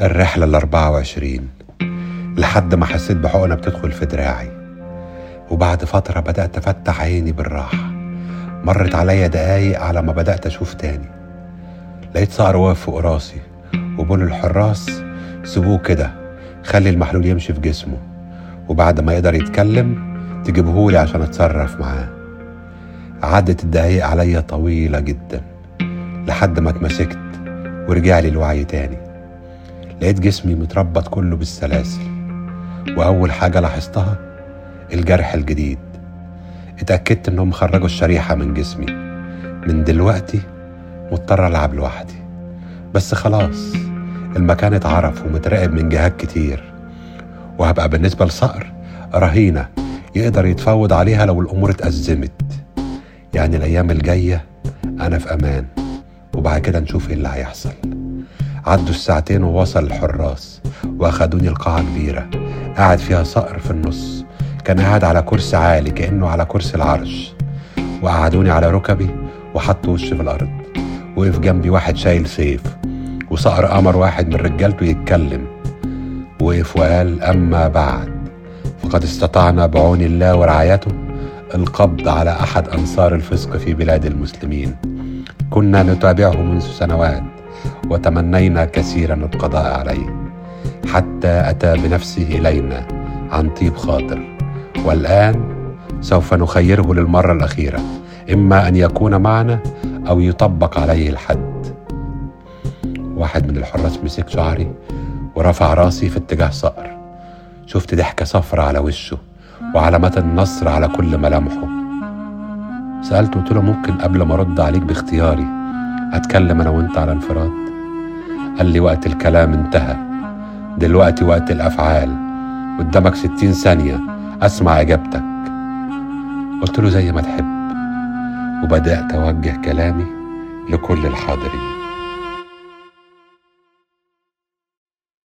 الرحلة الأربعة وعشرين لحد ما حسيت بحقنة بتدخل في دراعي. وبعد فترة بدأت أفتح عيني بالراحة. مرت عليا دقايق على ما بدأت أشوف تاني. لقيت صقر واقف فوق راسي وبقول الحراس سيبوه كده خلي المحلول يمشي في جسمه. وبعد ما يقدر يتكلم تجيبهولي عشان أتصرف معاه. عدت الدقايق عليا طويلة جدا لحد ما اتمسكت ورجع لي الوعي تاني. لقيت جسمي متربط كله بالسلاسل وأول حاجة لاحظتها الجرح الجديد. اتأكدت إنهم خرجوا الشريحة من جسمي. من دلوقتي مضطر ألعب لوحدي. بس خلاص المكان اتعرف ومتراقب من جهات كتير. وهبقى بالنسبة لصقر رهينة يقدر يتفاوض عليها لو الأمور اتأزمت. يعني الأيام الجاية أنا في أمان وبعد كده نشوف إيه اللي هيحصل. عدوا الساعتين ووصل الحراس واخدوني القاعة كبيرة قاعد فيها صقر في النص كان قاعد على كرسي عالي كأنه على كرسي العرش. وقعدوني على ركبي وحطوا وشي في الأرض وقف جنبي واحد شايل سيف وصقر أمر واحد من رجالته يتكلم. وقف وقال أما بعد فقد استطعنا بعون الله ورعايته القبض على أحد أنصار الفسق في بلاد المسلمين. كنا نتابعه منذ سنوات. وتمنينا كثيرا القضاء عليه. حتى أتى بنفسه إلينا عن طيب خاطر. والآن سوف نخيره للمرة الأخيرة إما أن يكون معنا أو يطبق عليه الحد. واحد من الحراس مسك شعري ورفع راسي في اتجاه صقر. شفت ضحكة صفرة على وشه وعلامات النصر على كل ملامحه. سألته قلت له ممكن قبل ما أرد عليك باختياري أتكلم أنا وأنت على انفراد. قال لي وقت الكلام انتهى. دلوقتي وقت الأفعال. قدامك ستين ثانية. أسمع إجابتك. قلت له زي ما تحب. وبدأت أوجه كلامي لكل الحاضرين.